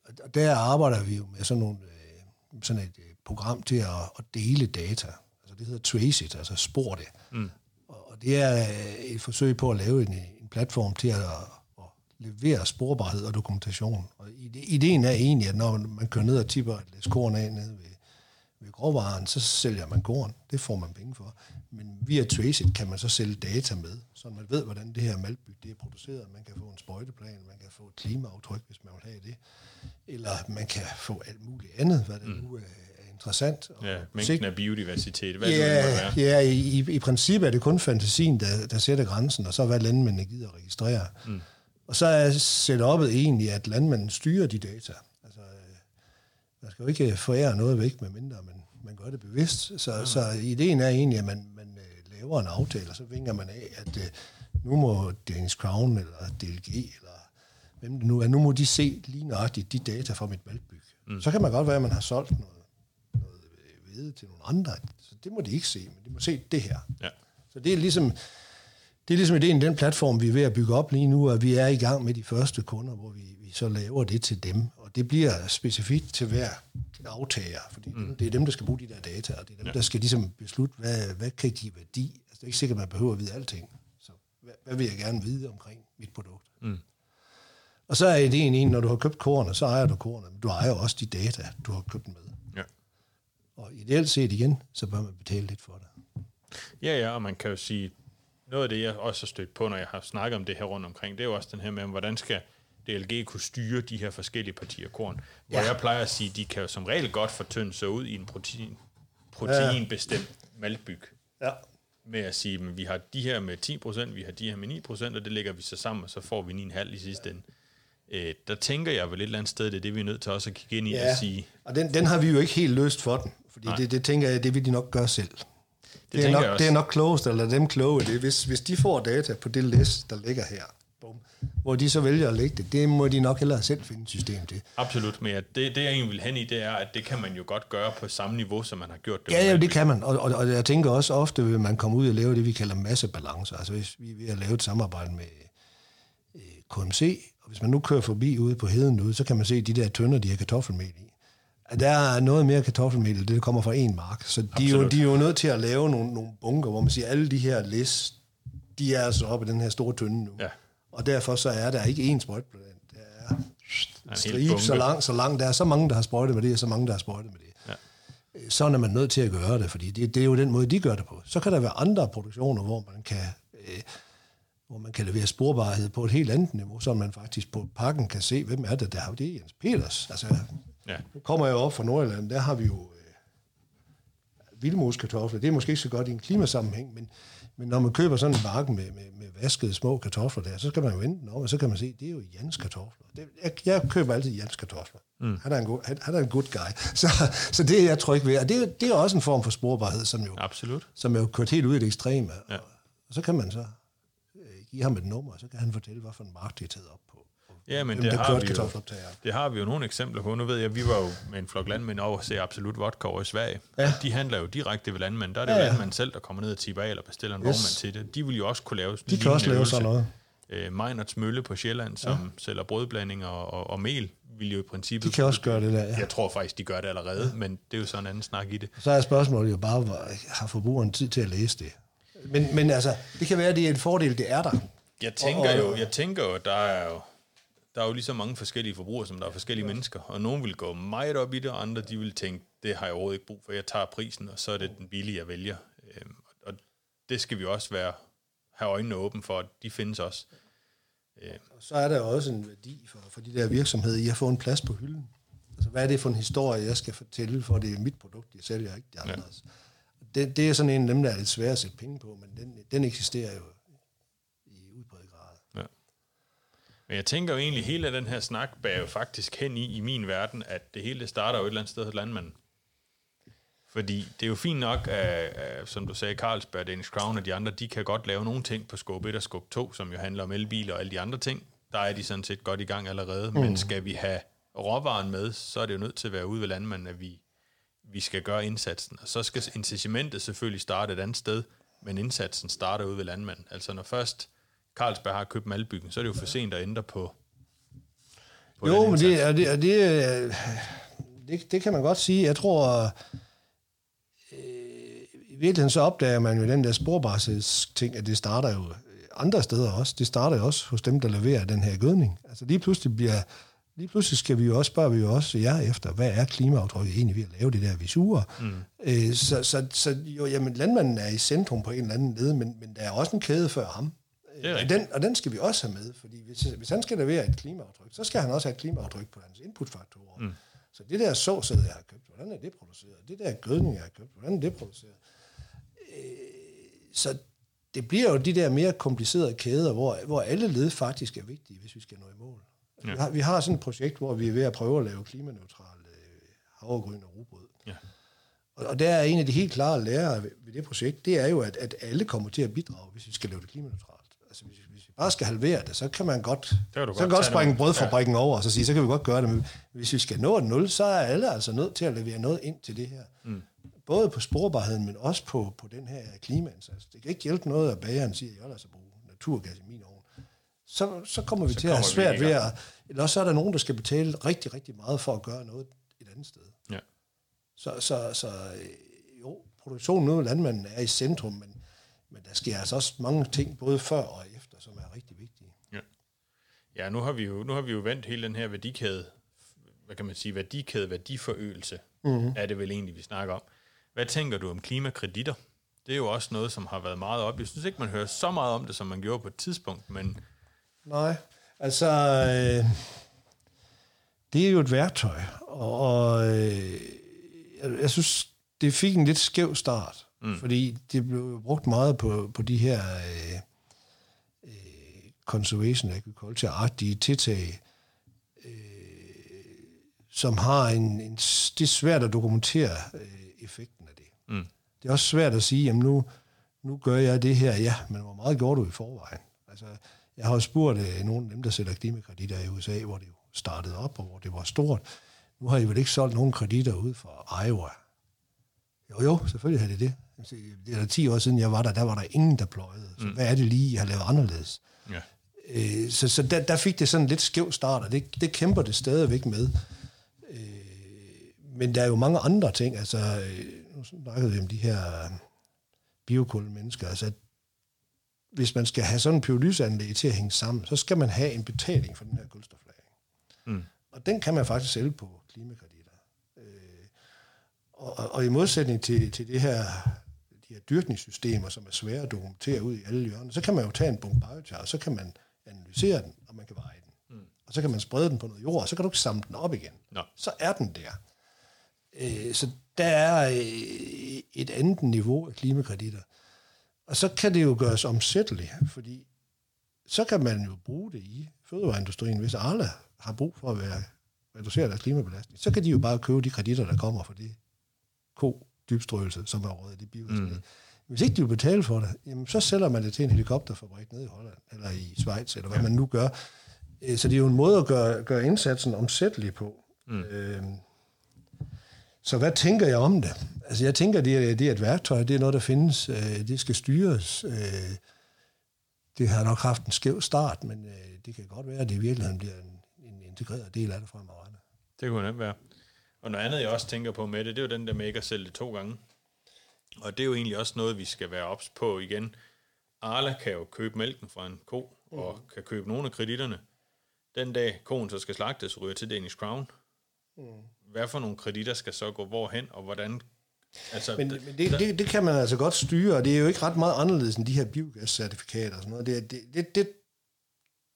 og- og der arbejder vi jo med sådan, nogle, øh, sådan et øh, program til at, at dele data. Altså det hedder Traceit, altså spor det. Mm. Og det er øh, et forsøg på at lave en, en platform til at, at levere sporbarhed og dokumentation. Og ide- ideen er egentlig, at når man kører ned og tipper et læs korn af nede ved, ved gråvaren, så sælger man korn. Det får man penge for. Men via Traceit kan man så sælge data med, så man ved, hvordan det her maltbyg det er produceret. Man kan få en sprøjteplan, man kan få et klimaaftryk, hvis man vil have det. Eller man kan få alt muligt andet, hvad det nu er er interessant. Ja, mængden af biodiversitet, hvad det Ja, være. ja i, i, i princippet er det kun fantasien, der, der sætter grænsen, og så hvad landmændene gider at registrere. Mm. Og så er setup'et egentlig, at landmanden styrer de data. Altså, øh, man skal jo ikke forære noget væk, medmindre man, man gør det bevidst. Så, ja. så ideen er egentlig, at man, man øh, laver en aftale, og så vinger man af, at øh, nu må Danish Crown eller DLG, eller hvem det nu er, nu må de se lige nøjagtigt de data fra mit maltbyg. Mm. Så kan man godt være, at man har solgt noget hvede til nogle andre. Så det må de ikke se, men de må se det her. Ja. Så det er ligesom, det er ligesom ideen, den platform, vi er ved at bygge op lige nu, at vi er i gang med de første kunder, hvor vi, vi så laver det til dem. Og det bliver specifikt til hver aftager, fordi mm. det er dem, der skal bruge de der data, og det er dem, ja. der skal ligesom beslutte, hvad, hvad kan give værdi. Altså, det er ikke sikkert, at man behøver at vide alting. Så hvad, hvad vil jeg gerne vide omkring mit produkt? Mm. Og så er ideen en, når du har købt kornet, så ejer du kornet, men du ejer også de data, du har købt med. Og ideelt set igen, så bør man betale lidt for det. Ja, ja, og man kan jo sige, noget af det, jeg også har stødt på, når jeg har snakket om det her rundt omkring, det er jo også den her med, hvordan skal DLG kunne styre de her forskellige partier korn. Hvor ja. jeg plejer at sige, de kan jo som regel godt fortynde sig ud i en protein, proteinbestemt ja. maltbyg. Ja. Med at sige, at vi har de her med 10%, vi har de her med 9%, og det lægger vi så sammen, og så får vi 9,5 i sidste ende. Øh, der tænker jeg vel et eller andet sted, det er det, vi er nødt til også at kigge ind i ja. og sige... og den, den har vi jo ikke helt løst for den, fordi det, det tænker jeg, det vil de nok gøre selv. Det, det, er, nok, det er nok klogest, eller dem kloge, det hvis, hvis de får data på det list, der ligger her, bum, hvor de så vælger at lægge det, det må de nok hellere selv finde et system til. Absolut, men det, det jeg egentlig vil hen i, det er, at det kan man jo godt gøre på samme niveau, som man har gjort det. Ja, ja det kan man, og, og, og jeg tænker også ofte, at man kommer ud og lave det, vi kalder massebalance. Altså hvis vi er ved at lave et samarbejde med øh, KMC, og hvis man nu kører forbi ude på heden ude, så kan man se de der tønder, de har kartoffelmel i der er noget mere kartoffelmel, det kommer fra en mark. Så de er, jo, de er jo nødt til at lave nogle, nogle bunker, hvor man siger, at alle de her læs, de er altså oppe i den her store tynde nu. Ja. Og derfor så er der ikke én sprøjteplan. Der er stribe så lang, så lang. Der er så mange, der har sprøjtet med det, og så mange, der har sprøjtet med det. Ja. Øh, så er man nødt til at gøre det, fordi det, det er jo den måde, de gør det på. Så kan der være andre produktioner, hvor man kan... Øh, hvor man kan levere sporbarhed på et helt andet niveau, så man faktisk på pakken kan se, hvem er det, der har det. Jens Peters. Altså, Ja. Nu kommer jeg op fra Nordjylland, der har vi jo øh, vildmoskartofler. Det er måske ikke så godt i en klimasammenhæng, men, men når man køber sådan en bakke med, med, med vaskede små kartofler der, så skal man jo enten om, og så kan man se, det er jo Jans kartofler. Det, jeg, jeg køber altid Jans kartofler. Mm. Han, er en god, han, han er en good guy. Så, så det er jeg tryg ved. Og det, det er også en form for sporbarhed, som jo, Absolut. som er jo kørt helt ud i det ekstreme. Ja. Og, og så kan man så øh, give ham et nummer, og så kan han fortælle, hvad for en mark det er taget op på. Ja, men det, har vi jo, det har vi jo nogle eksempler på. Nu ved jeg, vi var jo med en flok landmænd over at se Absolut Vodka over i Sverige. Ja. De handler jo direkte ved landmænd. Der er det ja, ja. landmænd selv, der kommer ned og tipper af, eller bestiller en yes. vognmand til det. De vil jo også kunne lave De kan også lave sådan noget. Øh, Meinerts Mølle på Sjælland, som ja. sælger brødblandinger og, og, og mel, vil jo i princippet... De kan også gøre det der, ja. Jeg tror faktisk, de gør det allerede, ja. men det er jo sådan en anden snak i det. Så er spørgsmålet jo bare, har forbrugeren tid til at læse det? Men, men altså, det kan være, at det er en fordel, det er der. Jeg tænker, og, og, jo, jeg tænker jo, der er jo der er jo lige så mange forskellige forbrugere, som der er forskellige ja. mennesker, og nogen vil gå meget op i det, og andre de vil tænke, det har jeg overhovedet ikke brug for, jeg tager prisen, og så er det den billige, jeg vælger. Øhm, og det skal vi også være have øjnene åbne for, at de findes også. Øhm. Og så er der også en værdi for, for de der virksomheder i at få en plads på hylden. Altså, hvad er det for en historie, jeg skal fortælle, for det er mit produkt, jeg sælger, ikke de andres. Ja. Det, det er sådan en af dem, der er lidt svært at sætte penge på, men den, den eksisterer jo Men jeg tænker jo egentlig, hele den her snak bærer jo faktisk hen i, i min verden, at det hele starter jo et eller andet sted hos landmanden. Fordi det er jo fint nok, at, at som du sagde, Carlsberg, Danish Crown og de andre, de kan godt lave nogle ting på skub 1 og skub 2, som jo handler om elbiler og alle de andre ting. Der er de sådan set godt i gang allerede. Mm. Men skal vi have råvaren med, så er det jo nødt til at være ude ved landmanden, at vi, vi skal gøre indsatsen. Og så skal incitamentet selvfølgelig starte et andet sted, men indsatsen starter ude ved landmanden. Altså når først Carlsberg har købt Malbyggen, så er det jo for sent at ændre på, på Jo, men det, er, det, er, det, det, det kan man godt sige. Jeg tror, øh, i virkeligheden så opdager man jo den der sporbarhedsting, at det starter jo andre steder også. Det starter jo også hos dem, der leverer den her gødning. Altså lige pludselig bliver lige pludselig skal vi jo også, spørge vi jo også jer efter, hvad er klimaaftrykket egentlig ved at lave det der visurer? Mm. Øh, så, så, så jo, jamen, landmanden er i centrum på en eller anden led, men, men der er også en kæde før ham. Og den, og den skal vi også have med, fordi hvis, hvis han skal levere et klimaaftryk, så skal han også have et klimaaftryk på hans inputfaktorer. Mm. Så det der såsæd, jeg har købt, hvordan er det produceret? Det der gødning, jeg har købt, hvordan er det produceret? Øh, så det bliver jo de der mere komplicerede kæder, hvor, hvor alle led faktisk er vigtige, hvis vi skal nå i mål. Ja. Vi, har, vi har sådan et projekt, hvor vi er ved at prøve at lave klimaneutral øh, havregryn og rugbrød. Ja. Og, og der er en af de helt klare lærere ved, ved det projekt, det er jo, at, at alle kommer til at bidrage, hvis vi skal lave det klimaneutralt altså hvis, hvis vi bare skal halvere det, så kan man godt, så kan godt, springe brødfabrikken ja. over, og så sige, så kan vi godt gøre det, men hvis vi skal nå et nul, så er alle altså nødt til at levere noget ind til det her. Mm. Både på sporbarheden, men også på, på den her klimaindsats. Det kan ikke hjælpe noget, at bageren siger, at jeg lader sig bruge naturgas i min ovn, så, så kommer vi Så til at have kommer svært ved at... Eller også så er der nogen, der skal betale rigtig, rigtig meget for at gøre noget et andet sted. Ja. Så, så, så øh, jo, produktionen ude landmanden er i centrum, men, men der sker altså også mange ting, både før og efter, som er rigtig vigtige. Ja, nu har vi jo, nu har vi jo vendt hele den her værdikæde, hvad kan man sige, værdikæde, værdiforøgelse, mm-hmm. er det vel egentlig, vi snakker om. Hvad tænker du om klimakreditter? Det er jo også noget, som har været meget op. Jeg synes ikke, man hører så meget om det, som man gjorde på et tidspunkt, men Nej, altså, øh, det er jo et værktøj, og, og øh, jeg, jeg synes, det fik en lidt skæv start, mm. fordi det blev brugt meget på, på de her øh, øh, conservation agriculture-agtige tiltag, øh, som har en, en... Det er svært at dokumentere øh, effekten af det. Mm. Det er også svært at sige, jamen nu, nu gør jeg det her, ja, men hvor meget gjorde du i forvejen? Altså, jeg har jo spurgt øh, nogle af dem, der sælger klimakreditter i USA, hvor det jo startede op, og hvor det var stort. Nu har I vel ikke solgt nogen kreditter ud fra Iowa? Jo, jo, selvfølgelig har det det. Det er da 10 år siden, jeg var der, der var der ingen, der pløjede. Så mm. hvad er det lige, jeg har lavet anderledes? ja. Øh, så så der, der fik det sådan lidt skæv start, og det, det kæmper det stadigvæk med. Øh, men der er jo mange andre ting. Altså, øh, nu snakkede vi om de her øh, biokulmennesker. Altså, hvis man skal have sådan en pyrolyseanlæg til at hænge sammen, så skal man have en betaling for den her kulstoflagring. Mm. Og den kan man faktisk sælge på klimakreditter. Øh, og, og, og i modsætning til, til det her, de her dyrkningssystemer, som er svære at dokumentere ud i alle hjørner, så kan man jo tage en bunke biochar, og så kan man analysere den, og man kan veje den. Mm. Og så kan man sprede den på noget jord, og så kan du ikke samle den op igen. Nå. Så er den der. Øh, så der er øh, et andet niveau af klimakreditter. Og så kan det jo gøres omsætteligt, fordi så kan man jo bruge det i fødevareindustrien, hvis alle har brug for at være reducere deres klimabelastning, så kan de jo bare købe de kreditter, der kommer for det ko dybstrøelse, som er rådet i det biogas. Mm. Hvis ikke de vil betale for det, jamen, så sælger man det til en helikopterfabrik nede i Holland, eller i Schweiz, eller hvad ja. man nu gør. Øh, Så det er jo en måde at gøre, gøre indsatsen omsættelig på. Mm. Øhm, så hvad tænker jeg om det? Altså jeg tænker, det er, det er et værktøj, det er noget, der findes, øh, det skal styres. Øh, det har nok haft en skæv start, men øh, det kan godt være, at det i virkeligheden bliver en, en integreret del af det fremadrettet. Det kunne nemt være. Og noget andet, jeg også tænker på med det, det er jo den der med ikke at sælge det to gange. Og det er jo egentlig også noget, vi skal være ops på igen. Arla kan jo købe mælken fra en ko, og Mm. kan købe nogle af kreditterne. Den dag koen så skal slagtes, ryger til Danish Crown. Mm. Hvad for nogle kreditter skal så gå hvorhen, og hvordan... Altså, Men, men det, det, det kan man altså godt styre, og det er jo ikke ret meget anderledes end de her biogascertifikater og sådan noget. Det, det, det, det,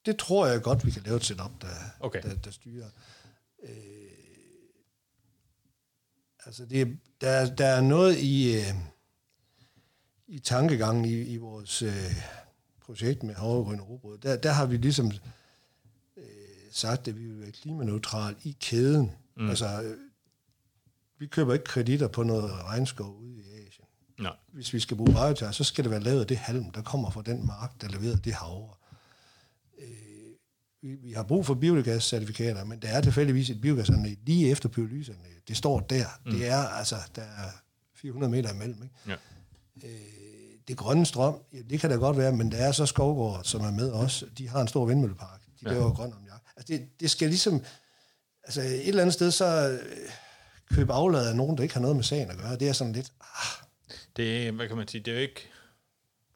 det tror jeg godt, vi kan lave et setup, der, Okay. der, der styrer. Øh, altså, det, er- der, er- der er noget i, øh, i tankegangen i, i vores øh, projekt med havregrøn og robrød. Der, der har vi ligesom øh, sagt, at vi vil være klimaneutrale i kæden. Mm. Altså, øh, vi køber ikke kreditter på noget regnskov ude i Asien. Nej. Hvis vi skal bruge biochar, så skal det være lavet af det halm, der kommer fra den mark, der leverer det havre. Vi, vi har brug for biogascertifikater, men der er tilfældigvis et biogasanlæg lige efter pyrolyseanlæg. Det står der. Mm. Det er altså, der er 400 meter imellem. Ikke? Ja. Øh, det grønne strøm, ja, det kan da godt være, men der er så Skovgård, som er med os. De har en stor vindmøllepark. De Ja. laver grøn ammoniak. Altså det, det skal ligesom... Altså et eller andet sted, så øh, købe aflad af nogen, der ikke har noget med sagen at gøre. Det er sådan lidt... Ah, Det hvad kan man sige, det er jo ikke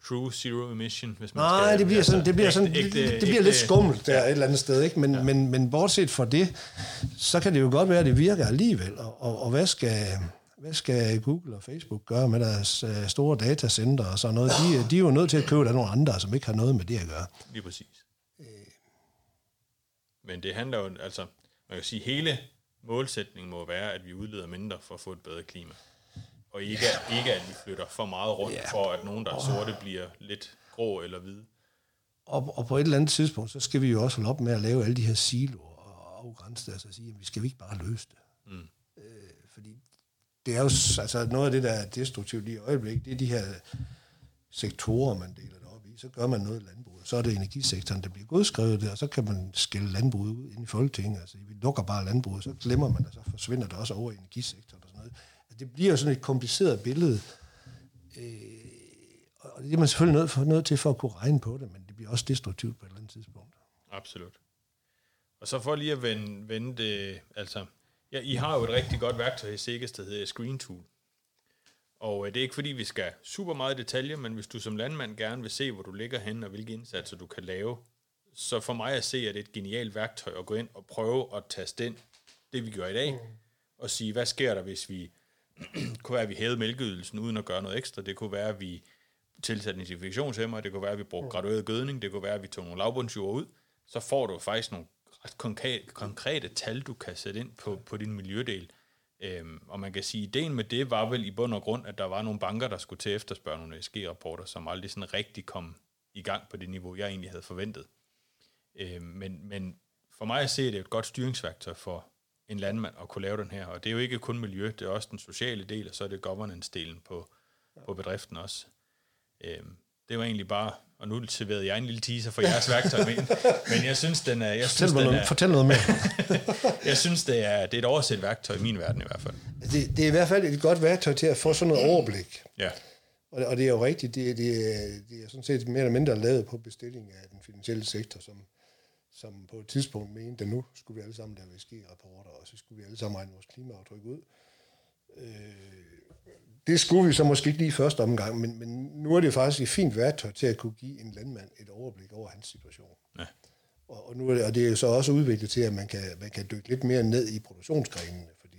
true zero emission, hvis man Nej, skal... det bliver sådan, det bliver sådan, ægte- det, det, det ægte- bliver lidt skummelt der et eller andet sted, ikke? Men, ja. men, men bortset fra det, så kan det jo godt være, at det virker alligevel. Og, og, og hvad skal hvad skal Google og Facebook gøre med deres øh, store datacenter og sådan noget? De, de er jo nødt til at købe af nogle andre, som ikke har noget med det at gøre. Lige præcis. Men det handler jo, altså, man kan sige, hele målsætningen må være, at vi udleder mindre for at få et bedre klima. Og ikke, ja. ikke at vi flytter for meget rundt, Ja. for at nogen, der er sorte, bliver lidt grå eller hvide. Og, og på et eller andet tidspunkt, så skal vi jo også holde op med at lave alle de her siloer og afgrænse det, altså sige, at vi skal vi ikke bare løse det. Mm. Øh, fordi det er jo altså noget af det, der er destruktivt lige i øjeblikket, det er de her sektorer, man deler det op i. Så gør man noget i landbruget. Så er det energisektoren, der bliver godskrevet der, og så kan man skille landbruget ud ind i Folketinget. Altså, vi lukker bare landbruget, så glemmer man det, så forsvinder det også over i energisektoren og sådan noget. Det bliver sådan et kompliceret billede, øh, og det er man selvfølgelig nødt, for, nødt til for at kunne regne på det, men det det bliver også destruktivt på et eller andet tidspunkt. Absolut. Og så for lige at vende, vende det, altså, ja, I har jo et rigtig godt værktøj i Sikkes, der hedder Screen Tool. Og øh, det er ikke fordi, vi skal super meget detaljer, men hvis du som landmand gerne vil se, hvor du ligger hen og hvilke indsatser du kan lave, så for mig at se, at det er et genialt værktøj at gå ind og prøve at taste ind det, vi gør i dag, mm. og sige, hvad sker der, hvis vi kunne være, at vi hævede mælkeydelsen uden at gøre noget ekstra. Det kunne være, at vi tilsatte en infektionshæmmer, det kunne være, at vi brugte mm. gradueret gødning, det kunne være, at vi tog nogle lavbundsjord ud. Så får du faktisk nogle ret konkrete, konkrete tal, du kan sætte ind på, på din miljødel. Øhm, og man kan sige, at ideen med det var vel i bund og grund, at der var nogle banker, der skulle til at efterspørge nogle ESG-rapporter, som aldrig sådan rigtig kom i gang på det niveau, jeg egentlig havde forventet. Øhm, men, men for mig at se, det er et godt styringsværktøj for en landmand at kunne lave den her. Og det er jo ikke kun miljø, det er også den sociale del, og så er det governance-delen på, på bedriften også. Øhm, det var egentlig bare, og nu serverede jeg en lille teaser for jeres værktøj med, men jeg synes, den er... Jeg synes, fortæl, den noget, er, fortæl noget mere. jeg synes, det er, det er et overset værktøj i min verden i hvert fald. Det, det er i hvert fald et godt værktøj til at få sådan noget overblik. Ja. Og, og det er jo rigtigt, det, det, det er sådan set mere eller mindre lavet på bestilling af den finansielle sektor, som, som på et tidspunkt mente, at nu skulle vi alle sammen lave SG-rapporter, og så skulle vi alle sammen regne vores klimaaftryk ud. Øh, det skulle vi så måske ikke lige første omgang, men, men nu er det faktisk et fint værktøj til at kunne give en landmand et overblik over hans situation. Ja. Og, og, nu er det, og det er jo så også udviklet til, at man kan, man kan dykke lidt mere ned i produktionsgrenene, fordi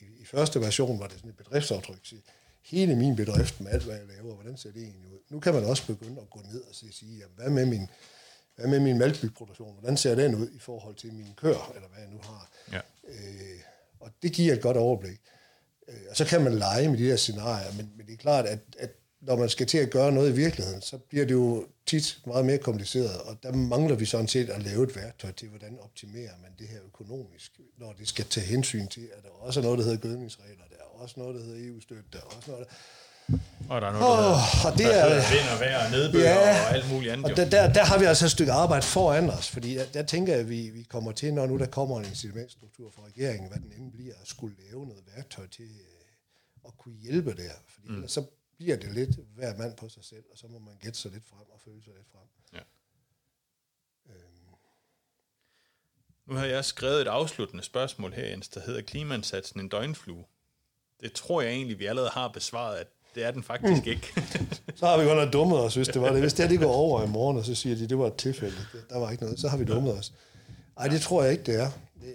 i, i første version var det sådan et bedriftsaftryk til hele min bedrift med alt, hvad jeg laver, hvordan ser det egentlig ud. Nu kan man også begynde at gå ned og sige, jamen, hvad med min, hvad med min mælkebygproduktion? Hvordan ser den ud i forhold til min kør, eller hvad jeg nu har? Ja. Øh, og det giver et godt overblik. Øh, og så kan man lege med de her scenarier, men, men det er klart, at, at når man skal til at gøre noget i virkeligheden, så bliver det jo tit meget mere kompliceret, og der mangler vi sådan set at lave et værktøj til, hvordan optimerer man det her økonomisk, når det skal tage hensyn til, at der også er noget, der hedder gødningsregler, der er også noget, der hedder EU-støtte, der er også noget, der og der er noget, der, oh, og det er, vind og vejr og nedbør ja, og alt muligt andet. Og der, der, der har vi altså et stykke arbejde foran os, fordi der, der tænker jeg, at vi, vi kommer til, når nu der kommer en incitamentstruktur fra regeringen, hvad den end bliver, at skulle lave noget værktøj til øh, at kunne hjælpe der. Fordi mm. så bliver det lidt hver mand på sig selv, og så må man gætte sig lidt frem og føle sig lidt frem. Ja. Øhm. Nu har jeg skrevet et afsluttende spørgsmål her, Jens, der hedder Klimansatsen en døgnflue. Det tror jeg egentlig, vi allerede har besvaret, at det er den faktisk mm. ikke. så har vi godt nok dummet os, hvis det var det. Hvis det, det går over i morgen, og så siger de, det var et tilfælde, der var ikke noget, så har vi dummet os. Nej, det tror jeg ikke, det er.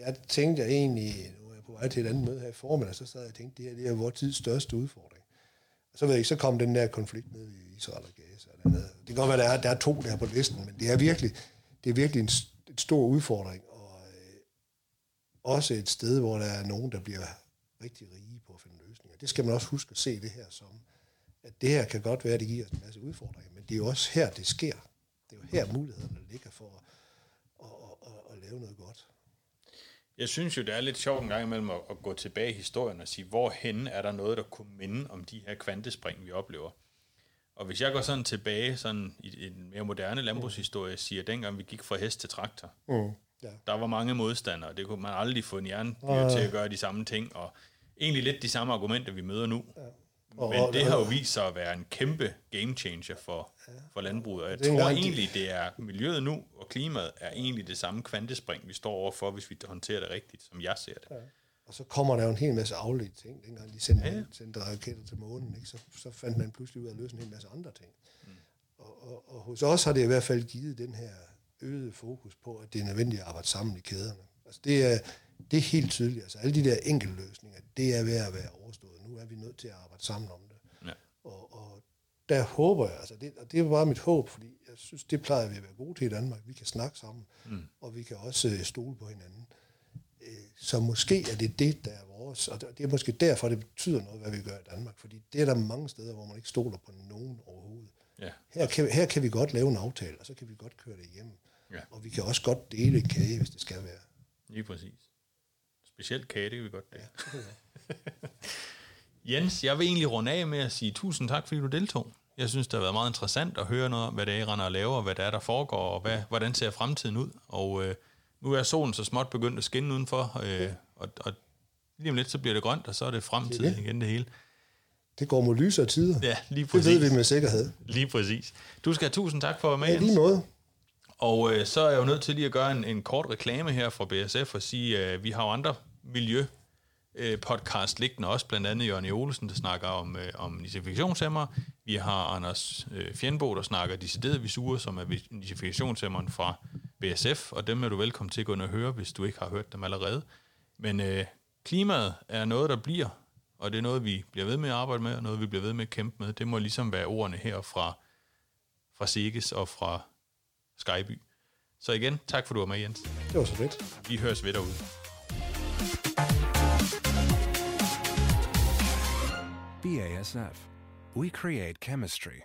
Jeg tænkte jeg egentlig, nu er jeg på vej til et andet møde her i formiddag, så sad jeg og tænkte, det her det er vores tids største udfordring. Og så ved jeg ikke, så kom den der konflikt ned i Israel og Gaza. Det kan godt være, der er, der er to der på listen, men det er virkelig, det er virkelig en, en stor udfordring, og øh, også et sted, hvor der er nogen, der bliver rigtig rige på at finde løsninger. Det skal man også huske at se det her som at det her kan godt være, at det giver os en masse udfordringer, men det er jo også her, det sker. Det er jo her, mulighederne ligger for at, at, at, at lave noget godt. Jeg synes jo, det er lidt sjovt en gang imellem at, at gå tilbage i historien og sige, hvorhen er der noget, der kunne minde om de her kvantespring, vi oplever. Og hvis jeg går sådan tilbage sådan i en mere moderne landbrugshistorie, siger, dengang vi gik fra hest til traktor, mm, ja. der var mange modstandere, det kunne man aldrig få en jerndyr uh. til at gøre de samme ting, og egentlig lidt de samme argumenter, vi møder nu. Ja. Og, Men det har jo vist sig at være en kæmpe game changer for, ja. for landbruget, og jeg tror egentlig, det er miljøet nu, og klimaet er egentlig det samme kvantespring, vi står overfor, hvis vi håndterer det rigtigt, som jeg ser det. Ja. Og så kommer der jo en hel masse afledte ting. Dengang de sendte, ja. sendte raketter til månen, ikke? Så, så fandt man pludselig ud af at løse en hel masse andre ting. Mm. Og, og, og hos os har det i hvert fald givet den her øgede fokus på, at det er nødvendigt at arbejde sammen i kæderne. Altså det er, det er helt tydeligt. Altså alle de der enkelte løsninger, det er ved at være overstået. Nu er vi nødt til at arbejde sammen om det. Ja. Og, og der håber jeg, altså det, og det er bare mit håb, fordi jeg synes, det plejer vi at være gode til i Danmark. Vi kan snakke sammen, mm. og vi kan også øh, stole på hinanden. Øh, så måske er det det, der er vores, og det er måske derfor, det betyder noget, hvad vi gør i Danmark, fordi det er der mange steder, hvor man ikke stoler på nogen overhovedet. Ja. Her, kan, her kan vi godt lave en aftale, og så kan vi godt køre det igennem. Ja. Og vi kan også godt dele en kage, hvis det skal være. Lige præcis. Specielt kage, det kan vi godt det. Ja. Jens, jeg vil egentlig runde af med at sige tusind tak, fordi du deltog. Jeg synes, det har været meget interessant at høre noget om, hvad det er, I render og laver, hvad det er, der foregår, og hvad, hvordan ser fremtiden ud. Og øh, nu er solen så småt begyndt at skinne udenfor, øh, og, og lige om lidt, så bliver det grønt, og så er det fremtiden igen det hele. det går mod lysere tider. Ja, lige Det præcis. ved vi med sikkerhed. Lige præcis. Du skal have tusind tak for at være med, Ja, lige måde. Og øh, så er jeg jo nødt til lige at gøre en, en kort reklame her fra BSF og sige, at øh, vi har jo andre miljø øh, podcast liggende også, blandt andet Jørgen E. Olesen, der snakker om, øh, om nitrifikationshæmmer. Vi har Anders øh, Fjendbo, der snakker decideret visure, som er nitrifikationshæmmeren fra BSF, og dem er du velkommen til at gå ind og høre, hvis du ikke har hørt dem allerede. Men øh, klimaet er noget, der bliver, og det er noget, vi bliver ved med at arbejde med, og noget, vi bliver ved med at kæmpe med. Det må ligesom være ordene her fra, fra Siges og fra Skyby. Så igen, tak for du var med, Jens. Det var så fedt. Vi høres ved derude. BASF. We create chemistry.